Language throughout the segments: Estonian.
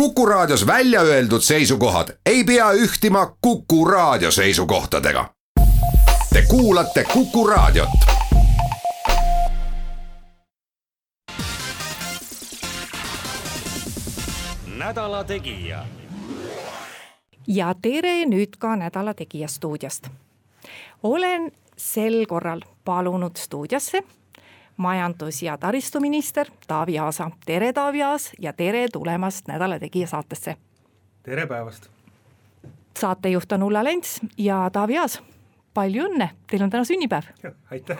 Kuku Raadios välja öeldud seisukohad ei pea ühtima Kuku Raadio seisukohtadega. Te kuulate Kuku Raadiot. nädala Tegija. ja tere nüüd ka Nädala Tegija stuudiost. olen sel korral palunud stuudiosse majandus- ja taristuminister Taavi Aasa. tere, Taavi Aas ja tere tulemast Nädala Tegija saatesse. tere päevast. saatejuht on Ulla Lents ja Taavi Aas, palju õnne, teil on täna sünnipäev. aitäh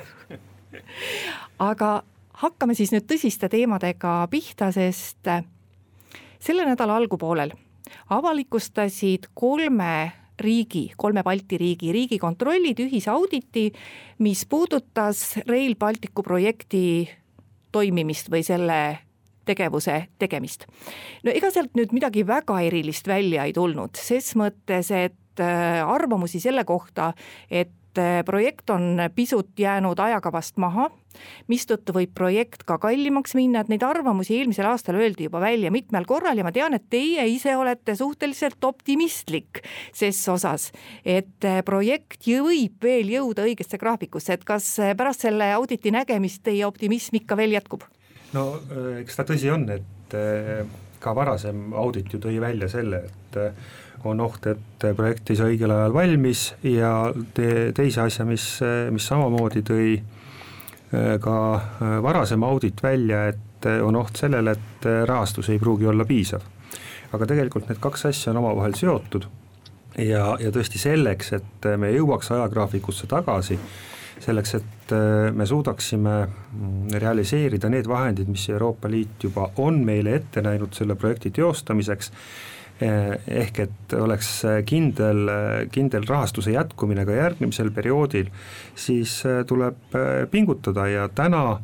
aga hakkame siis nüüd tõsiste teemadega pihta, sest selle nädala algupoolel avalikustasid kolme riigi, kolme Balti riigi riigikontrollid ühise auditi, mis puudutas Rail Balticu projekti toimimist või selle tegevuse tegemist. no ega sealt nüüd midagi väga erilist välja ei tulnud, ses mõttes, et äh, arvamusi selle kohta, et projekt on pisut jäänud ajakavast maha, mistõttu võib projekt ka kallimaks minna, et neid arvamusi eelmisel aastal öeldi juba välja mitmel korral ja ma tean, et teie ise olete suhteliselt optimistlik ses osas, et äh, projekt ju võib veel jõuda õigesse graafikusse, et kas pärast selle auditi nägemist teie optimism ikka veel jätkub? no eks ta tõsi on, et ka varasem audit ju tõi välja selle, et on oht, et projekt ei saa õigel ajal valmis ja te, teise asja, mis, mis samamoodi tõi ka varasem audit välja, et on oht sellele, et rahastus ei pruugi olla piisav. aga tegelikult need kaks asja on omavahel seotud ja, ja tõesti selleks, et me jõuaks ajagraafikusse tagasi, selleks, et me suudaksime realiseerida need vahendid, mis Euroopa Liit juba on meile ette näinud selle projekti teostamiseks, ehk et oleks kindel, kindel rahastuse jätkumine ka järgmisel perioodil, siis tuleb pingutada. Ja täna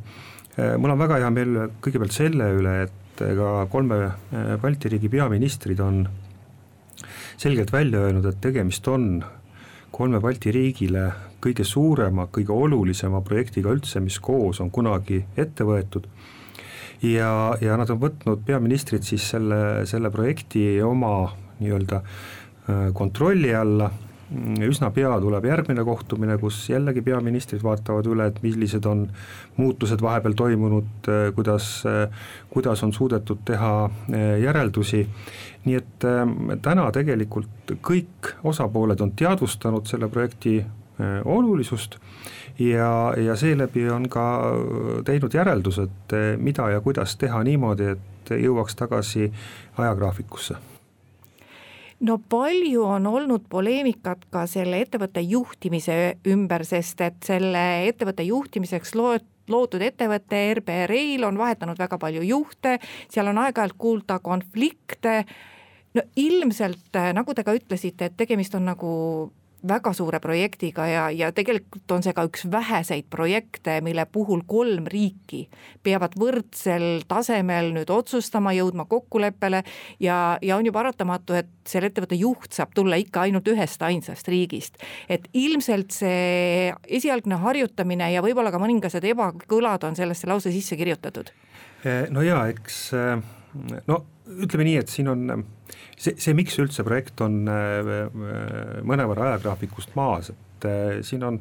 mul on väga hea meel kõigepealt selle üle, et ka kolme Balti riigi peaministrid on selgelt välja öelnud, et tegemist on kolme Balti riigile kõige suurema, kõige olulisema projektiga üldse, mis koos on kunagi ette võetud ja, ja nad on võtnud, peaministrid siis selle, selle projekti oma nii-öelda kontrolli alla, üsna pea tuleb järgmine kohtumine, kus jällegi peaministrid vaatavad üle, et millised on muutused vahepeal toimunud, kuidas, kuidas on suudetud teha järeldusi, nii et täna tegelikult kõik osapooled on teadvustanud selle projekti olulisust ja, ja seeläbi on ka teinud järeldused, mida ja kuidas teha niimoodi, et jõuaks tagasi ajagraafikusse no palju on olnud poleemikat ka selle ettevõtte juhtimise ümber, sest et selle ettevõtte juhtimiseks lood, loodud ettevõte RB Rail on vahetanud väga palju juhte, seal on aeg-ajalt kuulda konflikte. no ilmselt, nagu te ka ütlesite, et tegemist on nagu väga suure projektiga ja, ja tegelikult on see ka üks väheseid projekte, mille puhul kolm riiki peavad võrdsel tasemel nüüd otsustama, jõudma kokkuleppele ja, ja on ju paratamatu, et selle ettevõtte juht saab tulla ikka ainult ühest ainsast riigist. et ilmselt see esialgne harjutamine ja võib-olla ka mõningased ebakõlad on sellesse lause sisse kirjutatud. no jaa, eks no ütleme nii, et siin on see, see, miks üldse projekt on äh, äh, mõnevõrra ajagraafikust maas, et äh, siin on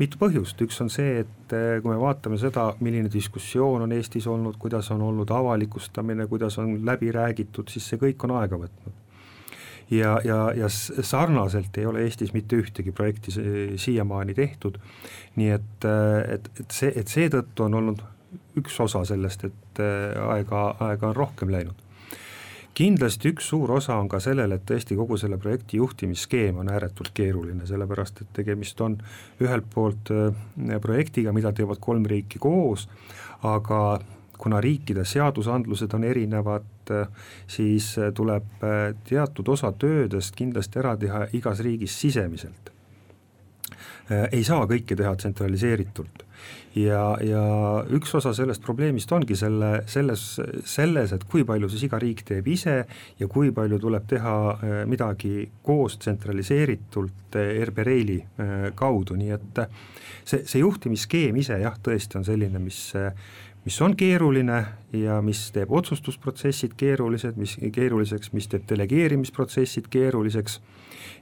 mitu põhjust, üks on see, et kui me vaatame seda, milline diskussioon on Eestis olnud, kuidas on olnud avalikustamine, kuidas on läbi räägitud, siis see kõik on aega võtnud. ja, ja, ja sarnaselt ei ole Eestis mitte ühtegi projekti siiamaani tehtud, nii et, et, et see, et seetõttu on olnud üks osa sellest, et aega, aega on rohkem läinud kindlasti üks suur osa on ka sellel, et tõesti kogu selle projekti juhtimisskeem on ääretult keeruline, sellepärast et tegemist on ühelt poolt äh, projektiga, mida teevad kolm riiki koos, aga kuna riikide seadusandlused on erinevad, äh, siis äh, tuleb teatud osa töödest kindlasti ära teha igas riigis sisemiselt. Ei saa kõike teha tsentraliseeritult. Ja, ja üks osa sellest probleemist ongi selle, selles, selles, et kui palju siis iga riik teeb ise ja kui palju tuleb teha äh, midagi koos tsentraliseeritult äh, RB Raili äh, kaudu, nii et see, see juhtimisskeem ise jah, tõesti on selline, mis mis on keeruline ja mis teeb otsustusprotsessid keerulised, mis keeruliseks, mis teeb delegeerimisprotsessid keeruliseks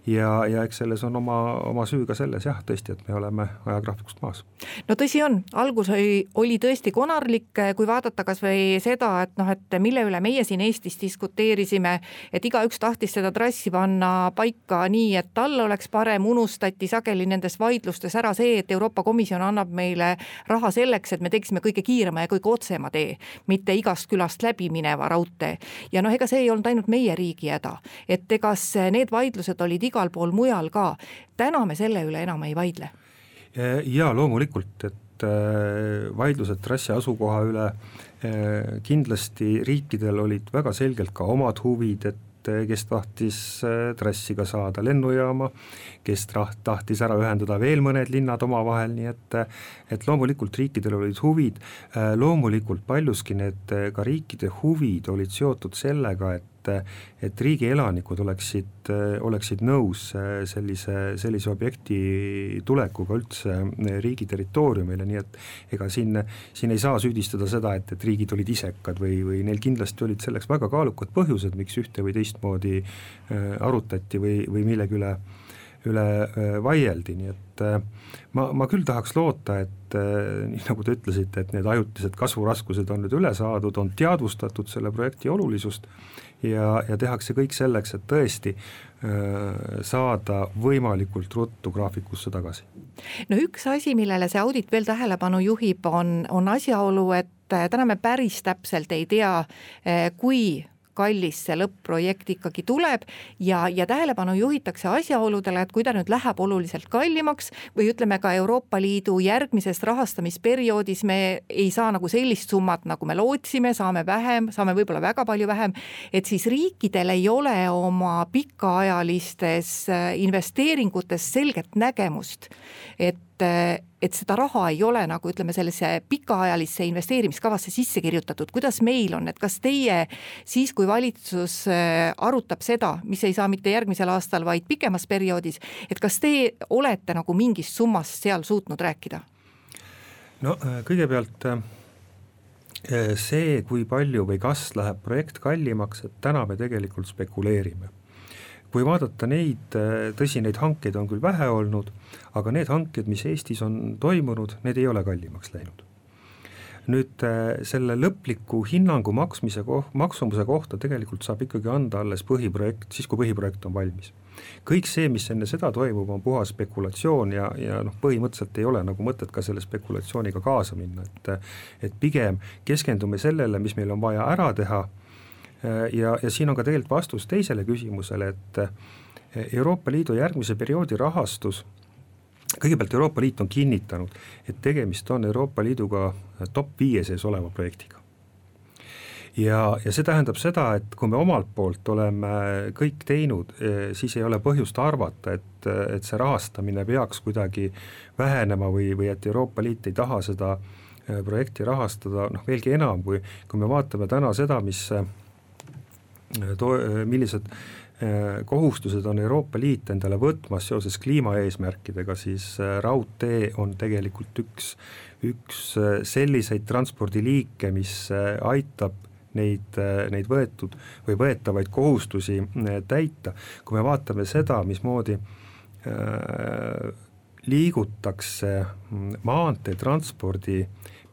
ja, ja eks selles on oma, oma süü ka selles jah, tõesti, et me oleme ajagraafikust maas. no tõsi on, algus oli, oli tõesti konarlik, kui vaadata kas või seda, et noh, et mille üle meie siin Eestis diskuteerisime, et igaüks tahtis seda trassi panna paika nii, et tal oleks parem, unustati sageli nendes vaidlustes ära see, et Euroopa Komisjon annab meile raha selleks, et me teeksime kõige kiirema ja kõige otsema tee, mitte igast külast läbi mineva raudtee. ja noh, ega see ei olnud ainult meie riigi häda, et ega need vaidlused olid igal pool mujal ka. täna me selle üle enam ei vaidle. ja loomulikult, et äh, vaidlused trassi asukoha üle äh, kindlasti riikidel olid väga selgelt ka omad huvid, et kes tahtis trassi ka saada lennujaama, kes tahtis ära ühendada veel mõned linnad omavahel, nii et et loomulikult riikidel olid huvid, loomulikult paljuski need ka riikide huvid olid seotud sellega, et et riigi elanikud oleksid, oleksid nõus sellise, sellise objekti tulekuga üldse riigi territooriumile, nii et ega siin, siin ei saa süüdistada seda, et, et riigid olid isekad või, või neil kindlasti olid selleks väga kaalukad põhjused, miks ühte või teistmoodi äh, arutati või, või millegi üle üle äh, vaieldi, nii et äh, ma, ma küll tahaks loota, et nii nagu te ütlesite, et need ajutised kasvuraskused on nüüd üle saadud, on teadvustatud selle projekti olulisust ja, ja tehakse kõik selleks, et tõesti saada võimalikult ruttu graafikusse tagasi. no üks asi, millele see audit veel tähelepanu juhib, on, on asjaolu, et äh, täna me päris täpselt ei tea, äh, kui kallis see lõpp-projekt ikkagi tuleb ja, ja tähelepanu juhitakse asjaoludele, et kui ta nüüd läheb oluliselt kallimaks või ütleme ka Euroopa Liidu järgmises rahastamisperioodis me ei saa nagu sellist summat, nagu me lootsime, saame vähem, saame võib-olla väga palju vähem, et siis riikidel ei ole oma pikaajalistes äh, investeeringutes selget nägemust, et et, et seda raha ei ole nagu ütleme, sellesse pikaajalisse investeerimiskavasse sisse kirjutatud, kuidas meil on, et kas teie siis, kui valitsus äh, arutab seda, mis ei saa mitte järgmisel aastal, vaid pikemas perioodis, et kas te olete nagu mingist summast seal suutnud rääkida? no äh, kõigepealt äh, see, kui palju või kas läheb projekt kallimaks, et täna me tegelikult spekuleerime kui vaadata neid, tõsi, neid hankeid on küll vähe olnud, aga need hanked, mis Eestis on toimunud, need ei ole kallimaks läinud. nüüd selle lõpliku hinnangu maksmise koh-, maksumuse kohta tegelikult saab ikkagi anda alles põhiprojekt, siis kui põhiprojekt on valmis. kõik see, mis enne seda toimub, on puhas spekulatsioon ja, ja noh, põhimõtteliselt ei ole nagu mõtet ka selle spekulatsiooniga kaasa minna, et et pigem keskendume sellele, mis meil on vaja ära teha Äh, ja, ja siin on ka tegelikult vastus teisele küsimusele, et äh, Euroopa Liidu järgmise perioodi rahastus, kõigepealt Euroopa Liit on kinnitanud, et tegemist on Euroopa Liiduga top viie sees oleva projektiga. ja, ja see tähendab seda, et kui me omalt poolt oleme kõik teinud, äh, siis ei ole põhjust arvata, et, et see rahastamine peaks kuidagi vähenema või, või et Euroopa Liit ei taha seda projekti rahastada, noh veelgi enam, kui, kui me vaatame täna seda, mis to-, millised äh, kohustused on Euroopa Liit endale võtmas seoses kliimaeesmärkidega, siis äh, raudtee on tegelikult üks, üks äh, selliseid transpordiliike, mis aitab neid, neid võetud või võetavaid kohustusi täita. kui me vaatame seda, mismoodi liigutakse mm, maanteetranspordi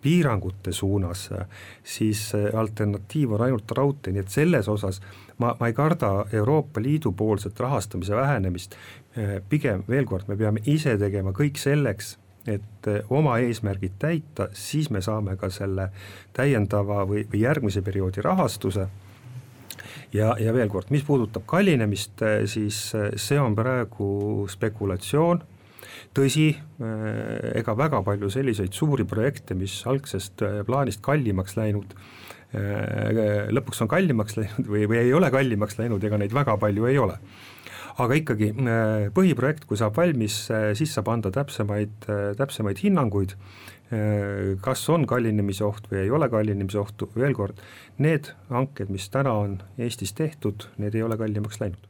piirangute suunas, siis alternatiiv on ainult raudtee, nii et selles osas ma, ma ei karda Euroopa Liidu poolset rahastamise vähenemist, pigem veel kord, me peame ise tegema kõik selleks, et oma eesmärgid täita, siis me saame ka selle täiendava või, või järgmise perioodi rahastuse. Ja, ja veel kord, mis puudutab kallinemist, siis see on praegu spekulatsioon tõsi, äh, ega väga palju selliseid suuri projekte, mis algsest äh, plaanist kallimaks läinud, äh, lõpuks on kallimaks läinud või, või ei ole kallimaks läinud, ega neid väga palju ei ole. aga ikkagi, põhiprojekt, kui saab valmis, siis saab anda täpsemaid, täpsemaid hinnanguid, kas on kallinemise oht või ei ole kallinemise ohtu, veel kord, need hanked, mis täna on Eestis tehtud, need ei ole kallimaks läinud.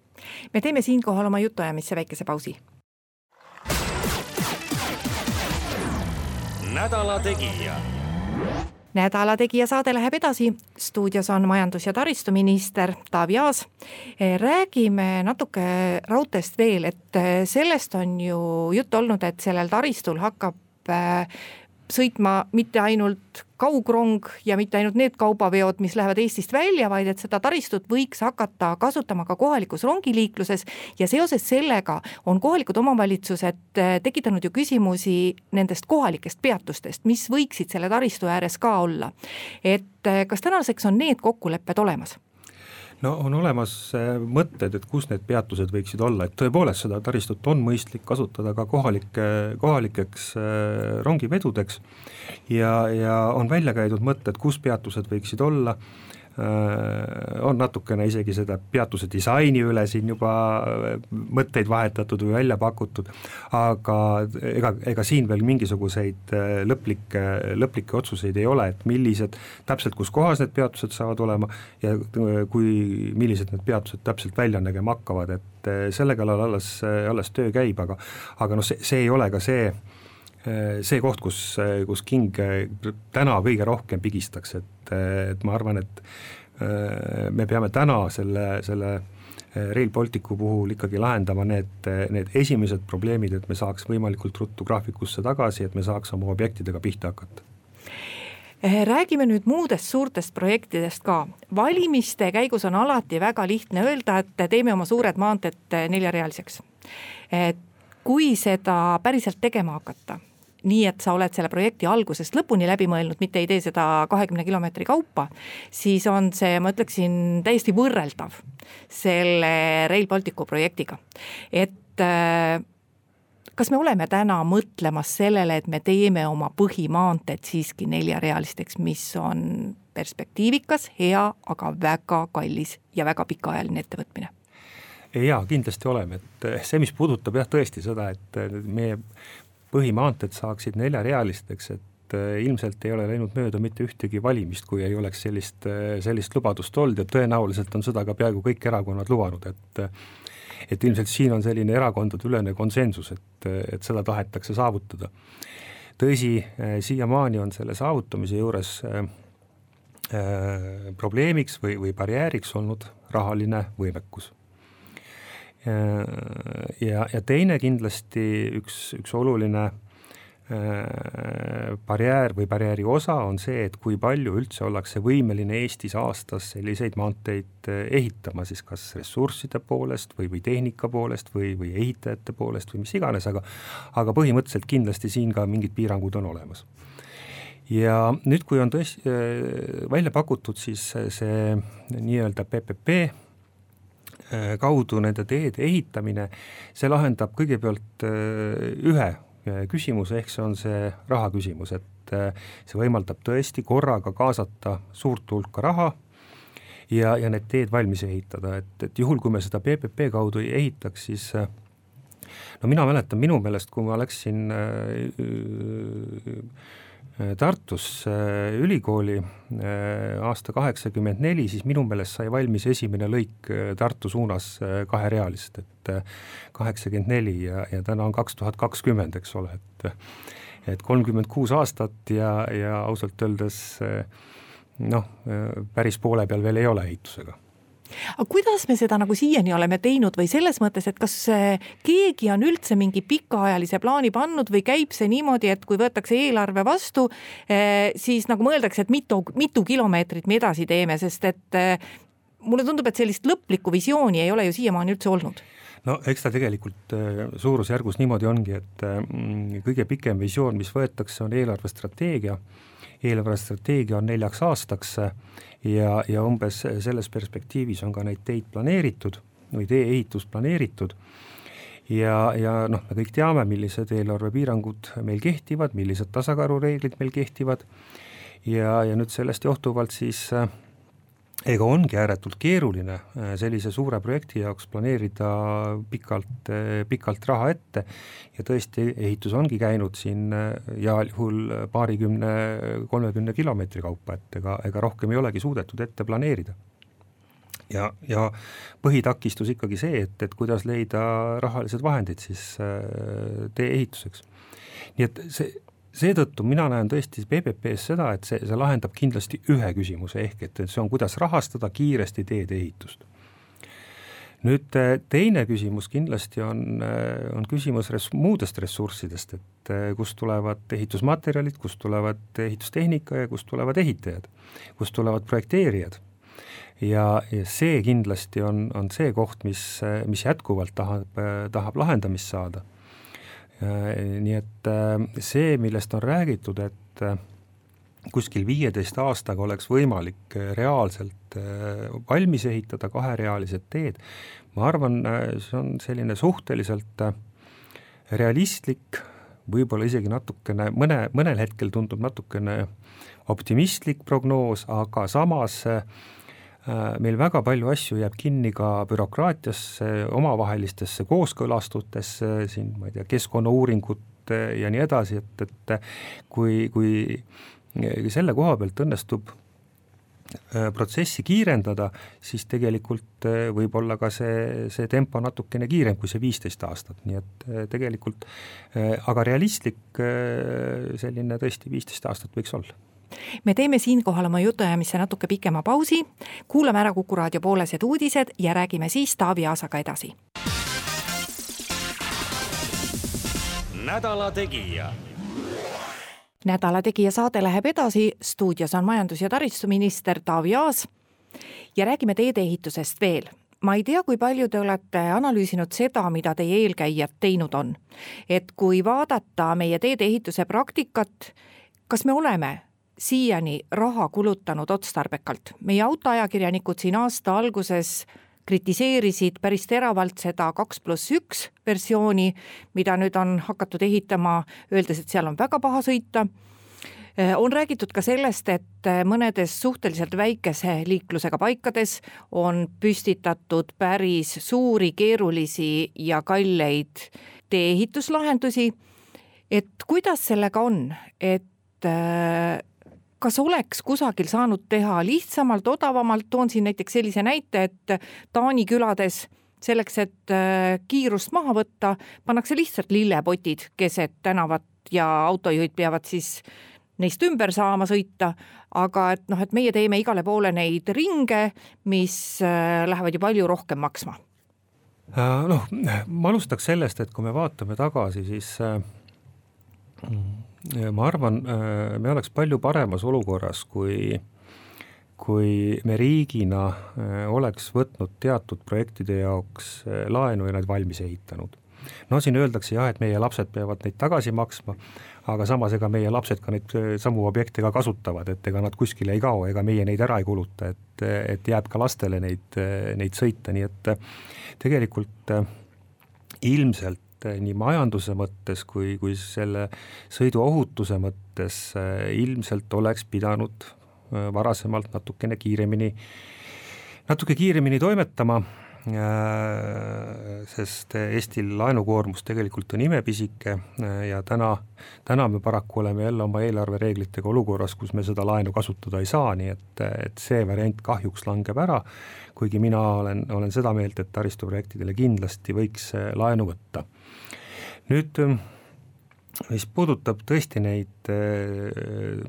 me teeme siinkohal oma jutuajamisse väikese pausi nädala Tegija. nädala Tegija saade läheb edasi, stuudios on majandus- ja taristuminister Taavi Aas. räägime natuke raudteest veel, et sellest on ju juttu olnud, et sellel taristul hakkab äh, sõitma mitte ainult kaugrong ja mitte ainult need kaubaveod, mis lähevad Eestist välja, vaid et seda taristut võiks hakata kasutama ka kohalikus rongiliikluses ja seoses sellega on kohalikud omavalitsused eh, tekitanud ju küsimusi nendest kohalikest peatustest, mis võiksid selle taristu ääres ka olla. et eh, kas tänaseks on need kokkulepped olemas? No on olemas äh, mõtted, et kus need peatused võiksid olla, et tõepoolest seda taristut on mõistlik kasutada ka kohalike, kohalikeks äh, rongivedudeks ja, ja on välja käidud mõtted, kus peatused võiksid olla on natukene isegi seda peatuse disaini üle siin juba äh, mõtteid vahetatud või välja pakutud, aga ega, ega siin veel mingisuguseid äh, lõplikke, lõplikke otsuseid ei ole, et millised, täpselt kus kohas need peatused saavad olema ja kui, millised need peatused täpselt välja nägema hakkavad, et selle kallal alles, alles töö käib, aga aga noh, see, see ei ole ka see, see koht, kus, kus king täna kõige rohkem pigistaks, et, et ma arvan, et äh, me peame täna selle, selle äh, Rail Balticu puhul ikkagi lahendama need, need esimesed probleemid, et me saaks võimalikult ruttu graafikusse tagasi, et me saaks oma objektidega pihta hakata äh, räägime nüüd muudest suurtest projektidest ka. valimiste käigus on alati väga lihtne öelda, et teeme oma suured maanteed neljarealiseks. kui seda päriselt tegema hakata, nii et sa oled selle projekti algusest lõpuni läbi mõelnud, mitte ei tee seda kahekümne kilomeetri kaupa, siis on see, ma ütleksin, täiesti võrreldav selle Rail Balticu projektiga. et äh, kas me oleme täna mõtlemas sellele, et me teeme oma põhimaanteed siiski neljarealisteks, mis on perspektiivikas, hea, aga väga kallis ja väga pikaajaline ettevõtmine? jaa, kindlasti oleme, et see, mis puudutab jah, tõesti seda, et meie põhimaanteed saaksid neljarealisteks, et äh, ilmselt ei ole läinud mööda mitte ühtegi valimist, kui ei oleks sellist, äh, sellist lubadust olnud ja tõenäoliselt on seda ka peaaegu kõik erakonnad lubanud, et äh, et ilmselt siin on selline erakondadeülene konsensus, et, et seda tahetakse saavutada. tõsi, siiamaani on selle saavutamise juures äh, probleemiks või, või barjääriks olnud rahaline võimekus ja, ja teine kindlasti üks, üks oluline äh, barjäär või barjääri osa on see, et kui palju üldse ollakse võimeline Eestis aastas selliseid maanteid äh, ehitama, siis kas ressursside poolest või, või tehnika poolest või, või ehitajate poolest või mis iganes, aga aga põhimõtteliselt kindlasti siin ka mingid piirangud on olemas. ja nüüd, kui on tõesti äh, välja pakutud siis see nii-öelda PPP Äh, kaudu nende teede ehitamine, see lahendab kõigepealt äh, ühe äh, küsimuse, ehk see on see raha küsimus, et see võimaldab tõesti korraga kaasata suurt hulka raha ja, ja need teed valmis ehitada, et, et juhul, kui me seda PPP kaudu ei ehitaks, siis no mina mäletan minu meelest, kui ma läksin äh, Äh, Tartus äh, ülikooli äh, aasta kaheksakümmend neli, siis minu meelest sai valmis esimene lõik Tartu suunas kaherealisest, et kaheksakümmend neli ja, ja täna on kaks tuhat kakskümmend, eks ole, et et kolmkümmend kuus aastat ja, ja ausalt öeldes noh, päris poole peal veel ei ole ehitusega aga kuidas me seda nagu siiani oleme teinud või selles mõttes, et kas keegi on üldse mingi pikaajalise plaani pannud või käib see niimoodi, et kui võetakse eelarve vastu, eh, siis nagu mõeldakse, et mitu, mitu kilomeetrit me edasi teeme, sest et eh, mulle tundub, et sellist lõplikku visiooni ei ole ju siiamaani üldse olnud. No eks ta tegelikult suurusjärgus niimoodi ongi, et kõige pikem visioon, mis võetakse, on eelarvestrateegia eelarvestrateegia on neljaks aastaks ja, ja umbes selles perspektiivis on ka neid teid planeeritud või tee-ehitus planeeritud. Ja, ja noh, me kõik teame, millised eelarvepiirangud meil kehtivad, millised tasakaalureeglid meil kehtivad. Ja, ja nüüd sellest johtuvalt siis äh, ega ongi ääretult keeruline äh, sellise suure projekti jaoks planeerida pikalt, äh, pikalt raha ette ja tõesti, ehitus ongi käinud siin äh, heal juhul paarikümne, kolmekümne kilomeetri kaupa, et ega, ega rohkem ei olegi suudetud ette planeerida. ja, ja põhitakistus ikkagi see, et, et kuidas leida rahalised vahendid siis tee ehituseks. nii et see seetõttu mina näen tõesti PPP-s seda, et see, see lahendab kindlasti ühe küsimuse, ehk et see on, kuidas rahastada kiiresti teedeehitust nüüd äh, teine küsimus kindlasti on, äh, on küsimus res-, muudest ressurssidest, et äh, kust tulevad ehitusmaterjalid, kust tulevad ehitustehnika ja kust tulevad ehitajad, kust tulevad projekteerijad. ja, ja see kindlasti on, on see koht, mis, mis jätkuvalt tahab, tahab lahendamist saada. Nii et see, millest on räägitud, et kuskil viieteist aastaga oleks võimalik äh, reaalselt äh, valmis ehitada kaherealised teed, ma arvan, äh, see on selline suhteliselt realistlik, võib-olla isegi natukene, mõne, mõnel hetkel tundub natukene optimistlik prognoos, aga samas meil väga palju asju jääb kinni ka bürokraatiasse, omavahelistesse kooskõlastutesse, siin ma ei tea, keskkonnauuringut ja nii edasi, et, et kui, kui selle koha pealt õnnestub äh, protsessi kiirendada, siis tegelikult äh, võib olla ka see, see tempo natukene kiirem kui see viisteist aastat, nii et äh, tegelikult aga realistlik selline tõesti viisteist aastat võiks olla me teeme siinkohal oma jutuajamisse natuke pikema pausi, kuulame ära Kuku raadio poolesed uudised ja räägime siis Taavi Aasaga edasi. nädala Tegija. Nädala Tegija saade läheb edasi, stuudios on majandus- ja taristuminister Taavi Aas. Ja räägime teedeehitusest veel. Ma ei tea, kui palju te olete analüüsinud seda, mida teie eelkäijad teinud on. et kui vaadata meie teedeehituse praktikat, kas me oleme siiani raha kulutanud otstarbekalt? meie autoajakirjanikud siin aasta alguses kritiseerisid päris teravalt seda kaks pluss üks versiooni, mida nüüd on hakatud ehitama, öeldes, et seal on väga paha sõita äh, on räägitud ka sellest, et äh, mõnedes suhteliselt väikese liiklusega paikades on püstitatud päris suuri, keerulisi ja kalleid tee-ehituslahendusi. et kuidas sellega on, et äh, kas oleks kusagil saanud teha lihtsamalt, odavamalt, toon siin näiteks sellise näite, et Taani külades selleks, et äh, kiirust maha võtta, pannakse lihtsalt lillepotid keset tänavat ja autojuhid peavad siis neist ümber saama sõita, aga et noh, et meie teeme igale poole neid ringe, mis äh, lähevad ju palju rohkem maksma. Äh, noh, ma alustaks sellest, et kui me vaatame tagasi, siis ma arvan, äh, me oleks palju paremas olukorras, kui, kui me riigina äh, oleks võtnud teatud projektide jaoks äh, laenu ja need valmis ehitanud. no siin öeldakse jah, et meie lapsed peavad neid tagasi maksma, aga samas ega meie lapsed ka neid samu objekte ka kasutavad, et ega nad kuskile ei kao, ega meie neid ära ei kuluta, et, et jääb ka lastele neid, neid sõita, nii et tegelikult ilmselt et nii majanduse mõttes kui, kui selle sõiduohutuse mõttes äh, ilmselt oleks pidanud äh, varasemalt natukene kiiremini, natuke kiiremini toimetama, äh, sest Eestil laenukoormus tegelikult on imepisike ja täna, täna me paraku oleme jälle oma eelarvereeglitega olukorras, kus me seda laenu kasutada ei saa, nii et, et see variant kahjuks langeb ära, kuigi mina olen, olen seda meelt, et taristuprojektidele kindlasti võiks laenu võtta. Nüüd mis puudutab tõesti neid äh,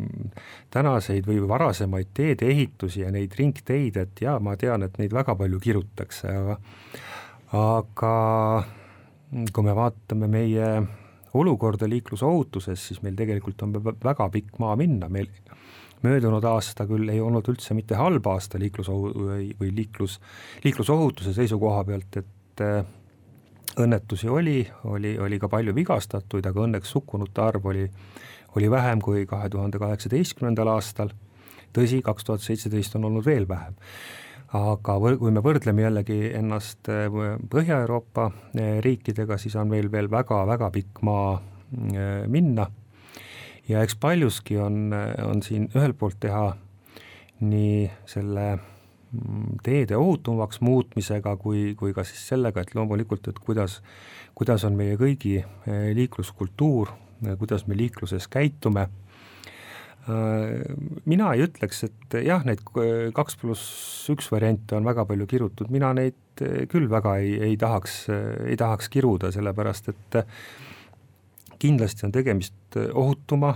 tänaseid või varasemaid teedeehitusi ja neid ringteid, et jaa, ma tean, et neid väga palju kirutakse, aga aga kui me vaatame meie olukorda liiklusohutuses, siis meil tegelikult on väga pikk maa minna, meil möödunud aasta küll ei olnud üldse mitte halb aasta liiklusohu- või, liiklus, liiklusohutuse seisukoha pealt, et äh, õnnetusi oli, oli, oli ka palju vigastatuid, aga õnneks hukkunute arv oli, oli vähem kui kahe tuhande kaheksateistkümnendal aastal. tõsi, kaks tuhat seitseteist on olnud veel vähem. aga kui me võrdleme jällegi ennast äh, Põhja-Euroopa äh, riikidega, siis on meil veel väga-väga pikk maa äh, minna. ja eks paljuski on, on siin ühelt poolt teha nii selle teede ohutumaks muutmisega kui, kui ka siis sellega, et loomulikult, et kuidas, kuidas on meie kõigi eh, liikluskultuur, kuidas me liikluses käitume. Äh, mina ei ütleks, et jah, neid kaks pluss üks variante on väga palju kirutud, mina neid eh, küll väga ei, ei tahaks, ei tahaks kiruda, sellepärast et kindlasti on tegemist ohutuma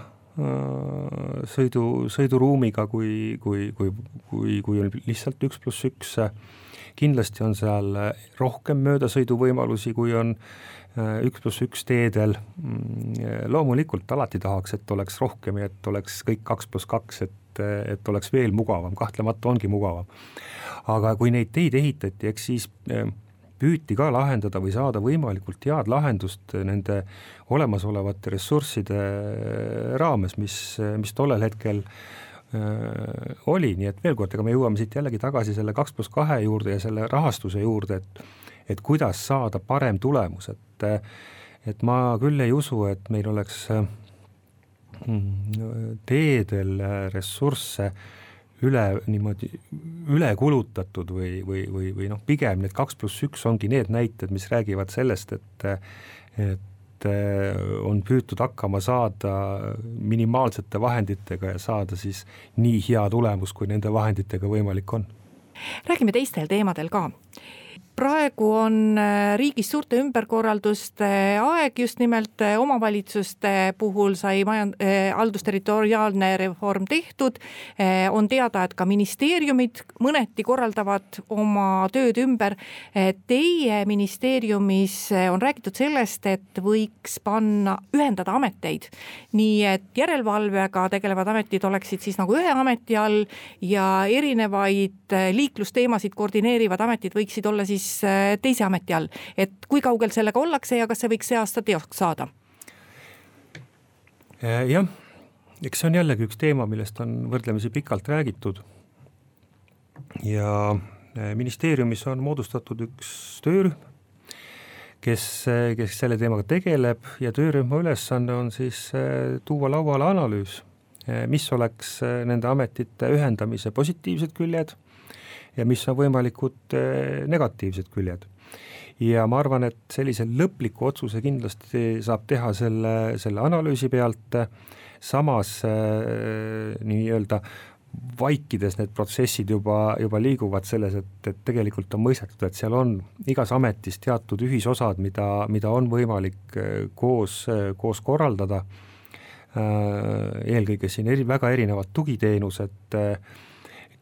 sõidu, sõiduruumiga, kui, kui, kui, kui, kui on lihtsalt üks pluss üks. kindlasti on seal rohkem möödasõiduvõimalusi, kui on üks pluss üks teedel. Mm, loomulikult alati tahaks, et oleks rohkem ja et oleks kõik kaks pluss kaks, et, et oleks veel mugavam, kahtlemata ongi mugavam. aga kui neid teid ehitati, eks siis püüti ka lahendada või saada võimalikult head lahendust nende olemasolevate ressursside raames, mis, mis tollel hetkel äh, oli, nii et veel kord, ega me jõuame siit jällegi tagasi selle kaks pluss kahe juurde ja selle rahastuse juurde, et et kuidas saada parem tulemus, et et ma küll ei usu, et meil oleks mm, teedel ressursse äh, üle niimoodi üle kulutatud või, või, või, või noh, pigem need kaks pluss üks ongi need näited, mis räägivad sellest, et et on püütud hakkama saada minimaalsete vahenditega ja saada siis nii hea tulemus, kui nende vahenditega võimalik on. räägime teistel teemadel ka praegu on äh, riigis suurte ümberkorralduste aeg, just nimelt äh, omavalitsuste puhul sai majand-, äh, haldusterritoriaalne reform tehtud. on teada, et ka ministeeriumid mõneti korraldavad oma tööd ümber. Teie ministeeriumis on räägitud sellest, et võiks panna, ühendada ameteid, nii et järelevalvega tegelevad ametid oleksid siis nagu ühe ameti all ja erinevaid liiklusteemasid koordineerivad ametid võiksid olla siis siis äh, teise ameti all, et kui kaugel sellega ollakse ja kas see võiks see aasta teoks saada? Äh, jah, eks see on jällegi üks teema, millest on võrdlemisi pikalt räägitud. ja äh, ministeeriumis on moodustatud üks töörühm, kes, kes selle teemaga tegeleb ja töörühma ülesanne on siis tuua lauale analüüs, mis oleks nende ametite ühendamise positiivsed küljed ja mis on võimalikud eh, negatiivsed küljed. ja ma arvan, et sellise lõpliku otsuse kindlasti saab teha selle, selle analüüsi pealt, samas äh, nii-öelda vaikides need protsessid juba, juba liiguvad selles, et, et tegelikult on mõistetud, et seal on igas ametis teatud ühisosad, mida, mida on võimalik eh, koos, koos korraldada, eelkõige siin eri, väga erinevad tugiteenused,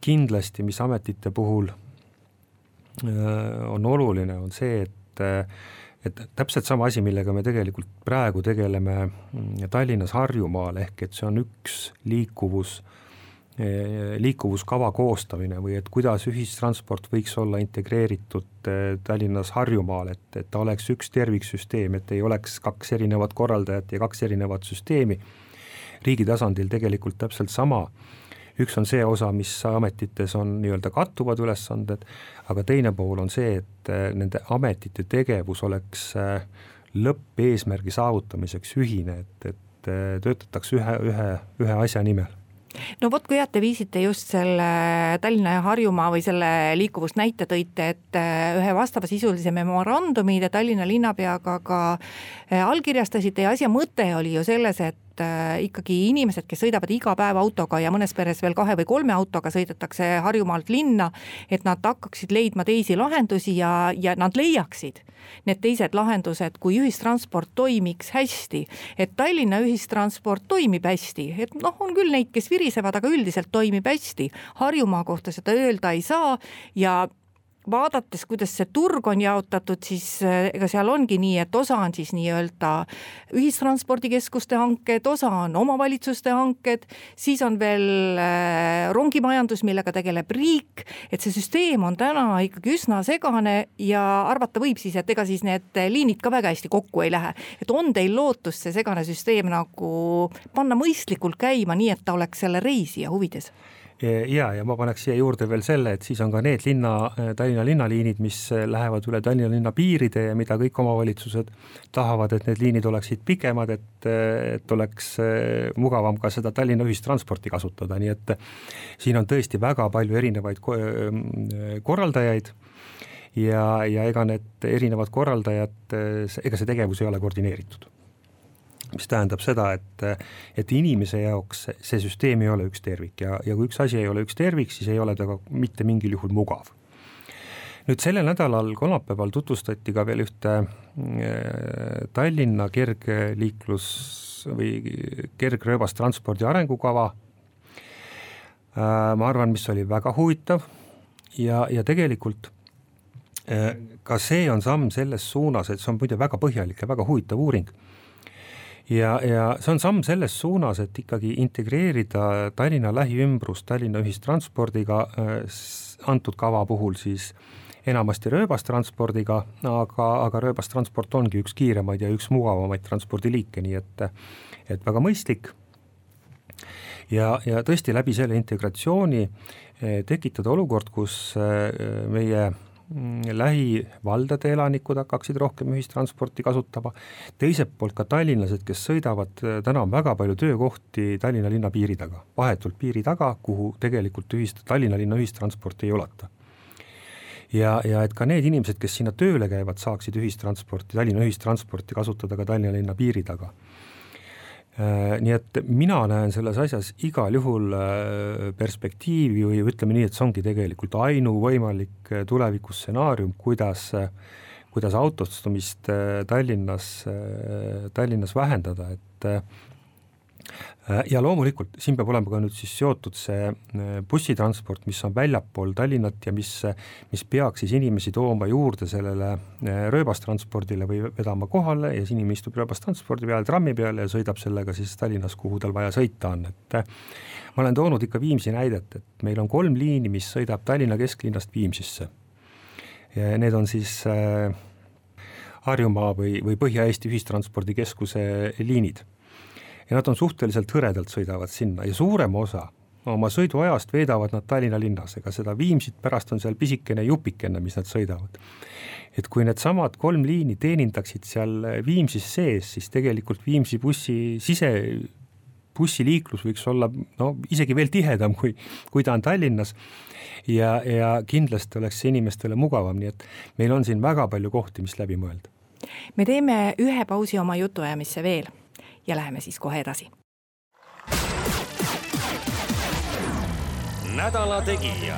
kindlasti, mis ametite puhul äh, on oluline, on see, et äh, et täpselt sama asi, millega me tegelikult praegu tegeleme mm, Tallinnas Harjumaal, ehk et see on üks liikuvus, äh, liikuvuskava koostamine või et kuidas ühistransport võiks olla integreeritud Tallinnas Harjumaal, et, et ta oleks üks terviksüsteem, et ei oleks kaks erinevat korraldajat ja kaks erinevat süsteemi. riigi tasandil tegelikult täpselt sama üks on see osa, mis ametites on nii-öelda kattuvad ülesanded, aga teine pool on see, et äh, nende ametite tegevus oleks äh, lõppeesmärgi saavutamiseks ühine, et, et äh, töötatakse ühe, ühe, ühe asja nimel. No vot, kui head te viisite just selle Tallinna ja Harjumaa või selle liikuvust näite tõite, et ühe vastavasisulise memorandumi te Tallinna linnapeaga ka allkirjastasite ja asja mõte oli ju selles, et et äh, ikkagi inimesed, kes sõidavad iga päev autoga ja mõnes peres veel kahe või kolme autoga sõidetakse Harjumaalt linna, et nad hakkaksid leidma teisi lahendusi ja, ja nad leiaksid need teised lahendused, kui ühistransport toimiks hästi. et Tallinna ühistransport toimib hästi, et noh, on küll neid, kes virisevad, aga üldiselt toimib hästi. Harjumaa kohta seda öelda ei saa ja vaadates, kuidas see turg on jaotatud, siis eh, ega seal ongi nii, et osa on siis nii-öelda ühistranspordikeskuste hanked, osa on omavalitsuste hanked, siis on veel eh, rongimajandus, millega tegeleb riik, et see süsteem on täna ikkagi üsna segane ja arvata võib siis, et ega siis need liinid ka väga hästi kokku ei lähe. et on teil lootust see segane süsteem nagu panna mõistlikult käima, nii et ta oleks selle reisija huvides? Ja, ja ma paneks siia juurde veel selle, et siis on ka need linna, Tallinna linnaliinid, mis lähevad üle Tallinna linna piiride ja mida kõik omavalitsused tahavad, et need liinid oleksid pikemad, et, et oleks eh, mugavam ka seda Tallinna ühistransporti kasutada, nii et siin on tõesti väga palju erinevaid korraldajaid ja, ja ega need erinevad korraldajad, ega see tegevus ei ole koordineeritud mis tähendab seda, et, et inimese jaoks see süsteem ei ole üks tervik ja, ja kui üks asi ei ole üks tervik, siis ei ole ta ka mitte mingil juhul mugav. nüüd sellel nädalal kolmapäeval tutvustati ka veel ühte Tallinna kergliiklus või kergrööbastranspordi arengukava. ma arvan, mis oli väga huvitav ja, ja tegelikult ka see on samm selles suunas, et see on muide väga põhjalik ja väga huvitav uuring ja, ja see on samm selles suunas, et ikkagi integreerida Tallinna lähiümbrus Tallinna ühistranspordiga, äh, antud kava puhul siis enamasti rööbastranspordiga, aga, aga rööbastransport ongi üks kiiremaid ja üks mugavamaid transpordiliike, nii et, et väga mõistlik. ja, ja tõesti läbi selle integratsiooni eh, tekitada olukord, kus eh, meie lähivaldade elanikud hakkaksid rohkem ühistransporti kasutama, teiselt poolt ka tallinlased, kes sõidavad, äh, täna on väga palju töökohti Tallinna linna piiri taga, vahetult piiri taga, kuhu tegelikult ühist, Tallinna linna ühistransporti ei ulata. ja, ja et ka need inimesed, kes sinna tööle käivad, saaksid ühistransporti, Tallinna ühistransporti kasutada ka Tallinna linna piiri taga nii et mina näen selles asjas igal juhul äh, perspektiivi või ütleme nii, et see ongi tegelikult ainuvõimalik äh, tulevikustsenaarium, kuidas, kuidas autostumist Tallinnas, Tallinnas vähendada, et Äh, ja loomulikult siin peab olema ka nüüd siis seotud see äh, bussitransport, mis on väljapool Tallinnat ja mis, mis peaks siis inimesi tooma juurde sellele äh, rööbastranspordile või vedama kohale ja siis inimene istub rööbastranspordi peale, trammi peale ja sõidab sellega siis Tallinnas, kuhu tal vaja sõita on, et ma olen toonud ikka Viimsi näidet, et meil on kolm liini, mis sõidab Tallinna kesklinnast Viimsisse. Need on siis Harjumaa või, või Põhja-Eesti Ühistranspordikeskuse liinid ja nad on suhteliselt hõredalt sõidavad sinna ja suurema osa oma sõiduajast veedavad nad Tallinna linnas, ega seda Viimsit pärast on seal pisikene jupikene, mis nad sõidavad. et kui needsamad kolm liini teenindaksid seal Viimsis sees, siis tegelikult Viimsi bussi sise, bussiliiklus võiks olla no isegi veel tihedam, kui, kui ta on Tallinnas ja, ja kindlasti oleks see inimestele mugavam, nii et meil on siin väga palju kohti, mis läbi mõelda. me teeme ühe pausi oma jutuajamisse veel ja läheme siis kohe edasi. nädala Tegija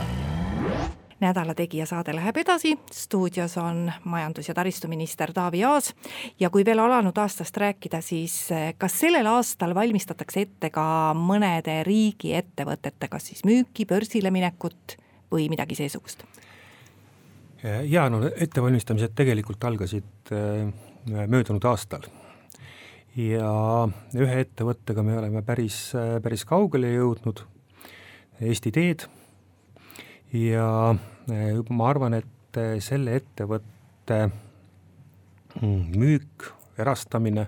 nädala Tegija saade läheb edasi, stuudios on majandus- ja taristuminister Taavi Aas ja kui veel alanud aastast rääkida, siis eh, kas sellel aastal valmistatakse ette ka mõnede riigiettevõtete, kas siis müüki, börsile minekut või midagi seesugust? ja no ettevalmistamised tegelikult algasid eh, möödunud aastal ja ühe ettevõttega me oleme päris, päris kaugele jõudnud, Eesti Teed, ja eh, ma arvan, et eh, selle ettevõtte mm, müük, erastamine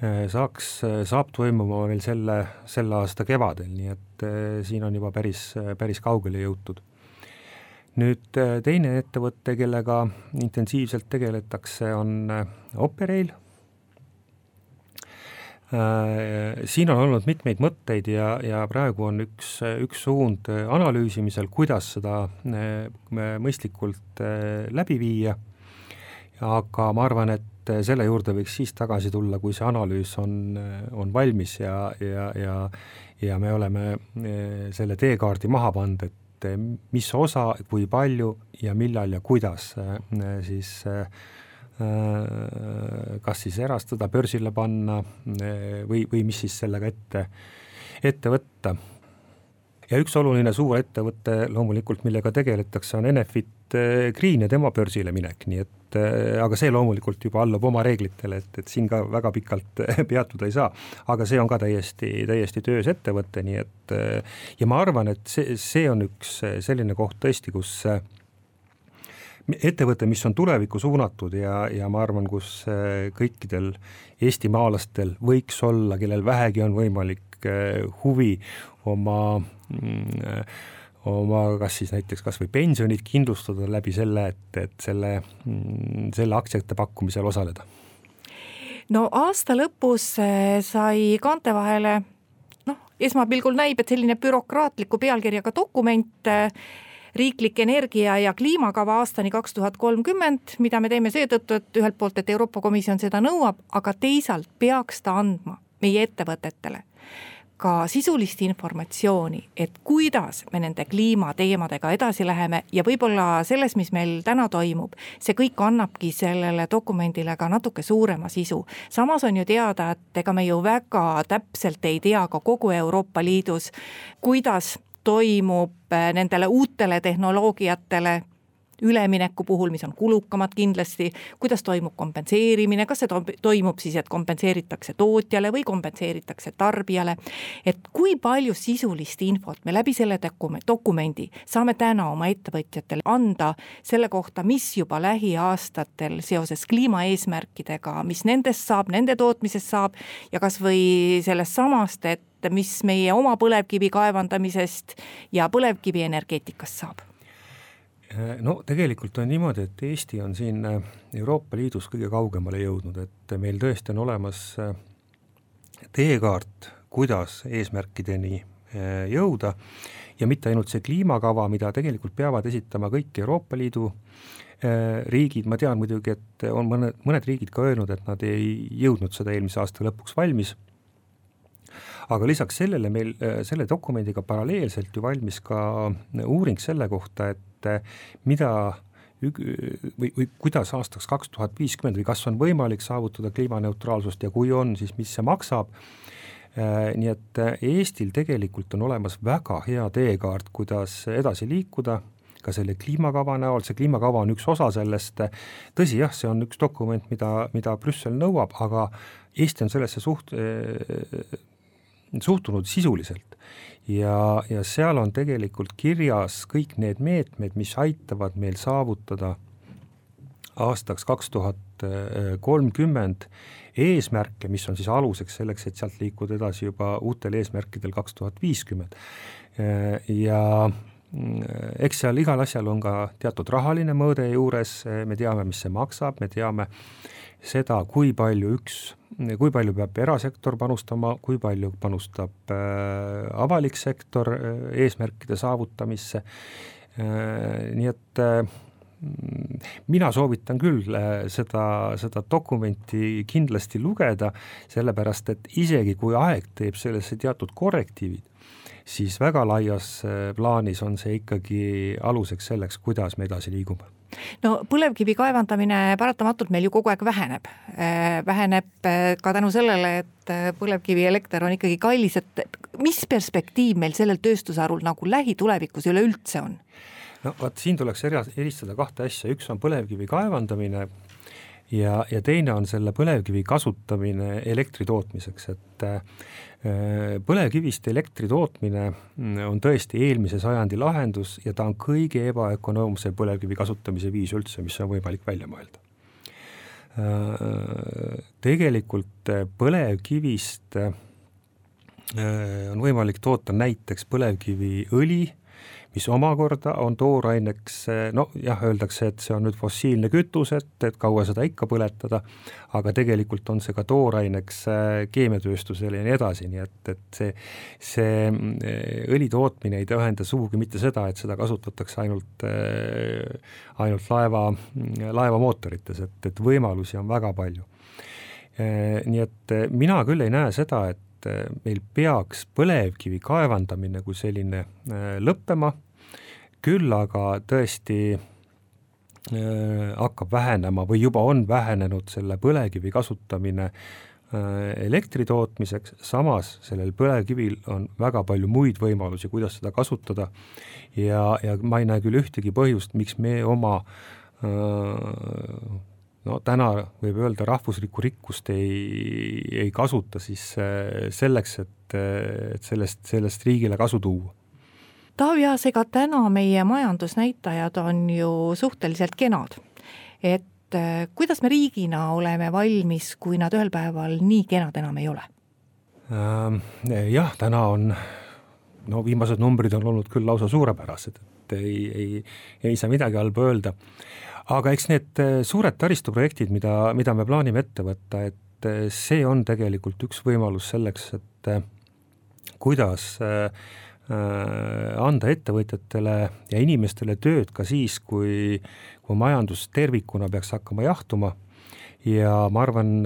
eh, saaks, saab toimuma veel selle, selle aasta kevadel, nii et siin on juba päris, päris kaugele jõutud. nüüd teine ettevõte, kellega intensiivselt tegeletakse, on Operail siin on olnud mitmeid mõtteid ja, ja praegu on üks, üks suund analüüsimisel, kuidas seda äh, mõistlikult äh, läbi viia, aga ma arvan, et selle juurde võiks siis tagasi tulla, kui see analüüs on, on valmis ja, ja, ja ja me oleme selle teekaardi maha pannud, et mis osa, kui palju ja millal ja kuidas siis äh, Äh, kas siis erastada, börsile panna äh, või, või mis siis sellega ette, ette võtta. ja üks oluline suur ettevõte loomulikult, millega tegeletakse, on Enefit äh, Green ja tema börsile minek, nii et aga see loomulikult juba allub oma reeglitele, et, et siin ka väga pikalt peatuda ei saa. aga see on ka täiesti, täiesti töös ettevõte, nii et ja ma arvan, et see, see on üks selline koht tõesti, kus ettevõte, mis on tulevikku suunatud ja, ja ma arvan, kus äh, kõikidel eestimaalastel võiks olla, kellel vähegi on võimalik äh, huvi oma mm, äh, oma kas siis näiteks kas või pensionid kindlustada läbi selle, et, et selle, mm, selle aktsiate pakkumisel osaleda? no aasta lõpus sai kaante vahele noh, esmapilgul näib, et selline bürokraatliku pealkirjaga dokument riiklik energia- ja kliimakava aastani kaks tuhat kolmkümmend, mida me teeme seetõttu, et ühelt poolt, et Euroopa Komisjon seda nõuab, aga teisalt peaks ta andma meie ettevõtetele ka sisulist informatsiooni, et kuidas me nende kliimateemadega edasi läheme ja võib-olla selles, mis meil täna toimub, see kõik annabki sellele dokumendile ka natuke suurema sisu. samas on ju teada, et ega me ju väga täpselt ei tea ka kogu Euroopa Liidus, kuidas toimub eh, nendele uutele tehnoloogiatele ülemineku puhul, mis on kulukamad kindlasti, kuidas toimub kompenseerimine, kas see toimub siis, et kompenseeritakse tootjale või kompenseeritakse tarbijale. et kui palju sisulist infot me läbi selle dokumendi saame täna oma ettevõtjatele anda selle kohta, mis juba lähiaastatel seoses kliimaeesmärkidega, mis nendest saab, nende tootmisest saab ja kasvõi sellest samast, et mis meie oma põlevkivi kaevandamisest ja põlevkivienergeetikast saab? Äh, no tegelikult on niimoodi, et Eesti on siin äh, Euroopa Liidus kõige kaugemale jõudnud, et meil tõesti on olemas äh, teekaart, kuidas eesmärkideni jõuda. Ja mitte ainult see kliimakava, mida tegelikult peavad esitama kõik Euroopa Liidu riigid, ma tean muidugi, et on mõned, mõned riigid ka öelnud, et nad ei jõudnud seda eelmise aasta lõpuks valmis aga lisaks sellele meil selle dokumendiga paralleelselt ju valmis ka uuring selle kohta, et eh, mida või, või kuidas aastaks kaks tuhat viiskümmend või kas on võimalik saavutada kliimaneutraalsust ja kui on, siis mis see maksab. Nii et Eestil tegelikult on olemas väga hea teekaart, kuidas edasi liikuda, ka selle kliimakava näol, see kliimakava on üks osa sellest, tõsi jah, see on üks dokument, mida, mida Brüssel nõuab, aga Eesti on sellesse suht-, suhtunud sisuliselt ja, ja seal on tegelikult kirjas kõik need meetmed, mis aitavad meil saavutada aastaks kaks tuhat kolmkümmend eesmärke, mis on siis aluseks selleks, et sealt liikuda edasi juba uutel eesmärkidel kaks tuhat viiskümmend. ja eks seal igal asjal on ka teatud rahaline mõõde juures, me teame, mis see maksab, me teame seda, kui palju üks kui palju peab erasektor panustama, kui palju panustab äh, avalik sektor äh, eesmärkide saavutamisse. Äh,, nii et mina soovitan küll seda, seda dokumenti kindlasti lugeda, sellepärast et isegi kui aeg teeb sellesse teatud korrektiivid, siis väga laias äh, plaanis on see ikkagi aluseks selleks, kuidas me edasi liigume no põlevkivi kaevandamine paratamatult meil ju kogu aeg väheneb. Äh, väheneb äh, ka tänu sellele, et põlevkivielekter on ikkagi kallis, et mis perspektiiv meil sellel tööstusharul nagu lähitulevikus üleüldse on? no vot, siin tuleks eristada kahte asja, üks on põlevkivi kaevandamine ja, ja teine on selle põlevkivi kasutamine elektri tootmiseks, et äh, põlevkivist elektri tootmine mm, on tõesti eelmise sajandi lahendus ja ta on kõige ebaökonoomsem põlevkivi kasutamise viis üldse, mis on võimalik välja mõelda. Äh, tegelikult põlevkivist äh, on võimalik toota näiteks põlevkiviõli mis omakorda on tooraineks, no jah, öeldakse, et see on nüüd fossiilne kütus, et, et kaua seda ikka põletada, aga tegelikult on see ka tooraineks äh, keemiatööstusele ja nii edasi, nii et, et see, see äh, õli tootmine ei tähenda sugugi mitte seda, et seda kasutatakse ainult, äh, ainult laeva, laevamootorites, et, et võimalusi on väga palju. Nii et mina küll ei näe seda, et meil peaks põlevkivi kaevandamine kui selline lõppema. Küll aga tõesti äh, hakkab vähenema või juba on vähenenud selle põlevkivi kasutamine äh, elektri tootmiseks, samas sellel põlevkivil on väga palju muid võimalusi, kuidas seda kasutada. Ja, ja ma ei näe küll ühtegi põhjust, miks me oma äh, no täna võib öelda, rahvuslikku rikkust ei, ei kasuta siis selleks, et, et sellest, sellest riigile kasu tuua Taavi Aas, ega täna meie majandusnäitajad on ju suhteliselt kenad. et äh, kuidas me riigina oleme valmis, kui nad ühel päeval nii kenad enam ei ole ähm,? Jah, täna on, no viimased numbrid on olnud küll lausa suurepärased, et ei, ei, ei saa midagi halba öelda. Aga eks need äh, suured taristuprojektid, mida, mida me plaanime ette võtta, et äh, see on tegelikult üks võimalus selleks, et kuidas äh, Äh, anda ettevõtjatele ja inimestele tööd ka siis, kui, kui majandus tervikuna peaks hakkama jahtuma. Ja ma arvan,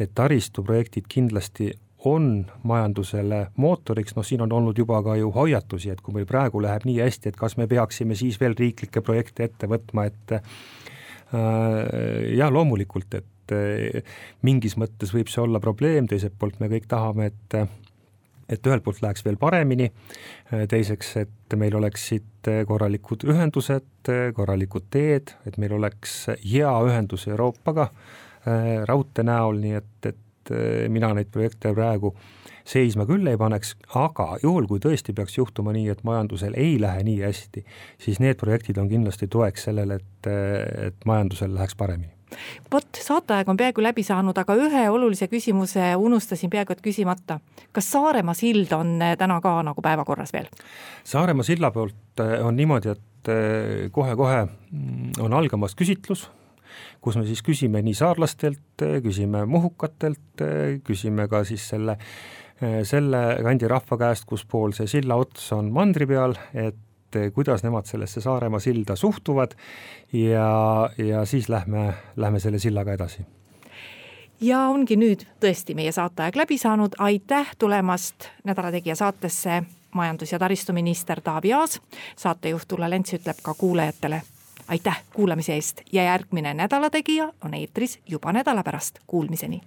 need taristuprojektid kindlasti on majandusele mootoriks, noh siin on olnud juba ka ju hoiatusi, et kui meil praegu läheb nii hästi, et kas me peaksime siis veel riiklikke projekte ette võtma, et äh, jah, loomulikult, et äh, mingis mõttes võib see olla probleem, teiselt poolt me kõik tahame, et et ühelt poolt läheks veel paremini, teiseks, et meil oleksid korralikud ühendused, korralikud teed, et meil oleks hea ühendus Euroopaga raudtee näol, nii et, et et eh, mina neid projekte praegu seisma küll ei paneks, aga juhul, kui tõesti peaks juhtuma nii, et majandusel ei lähe nii hästi, siis need projektid on kindlasti toeks sellele, et, et majandusel läheks paremini vot, saateaeg on peaaegu läbi saanud, aga ühe olulise küsimuse unustasin peaaegu et küsimata. kas Saaremaa sild on eh, täna ka nagu päevakorras veel? Saaremaa silla poolt eh, on niimoodi, et kohe-kohe mm, on algamas küsitlus kus me siis küsime nii saarlastelt, küsime muhukatelt, küsime ka siis selle, selle kandi rahva käest, kuspool see silla ots on mandri peal, et kuidas nemad sellesse Saaremaa silda suhtuvad ja, ja siis lähme, lähme selle sillaga edasi. Ja ongi nüüd tõesti meie saateaeg läbi saanud, aitäh tulemast Nädala Tegija saatesse, majandus- ja taristuminister Taavi Aas, saatejuht Ulla Lents ütleb ka kuulajatele aitäh kuulamise eest! Ja järgmine Nädala Tegija on eetris juba nädala pärast, kuulmiseni.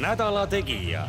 nädala Tegija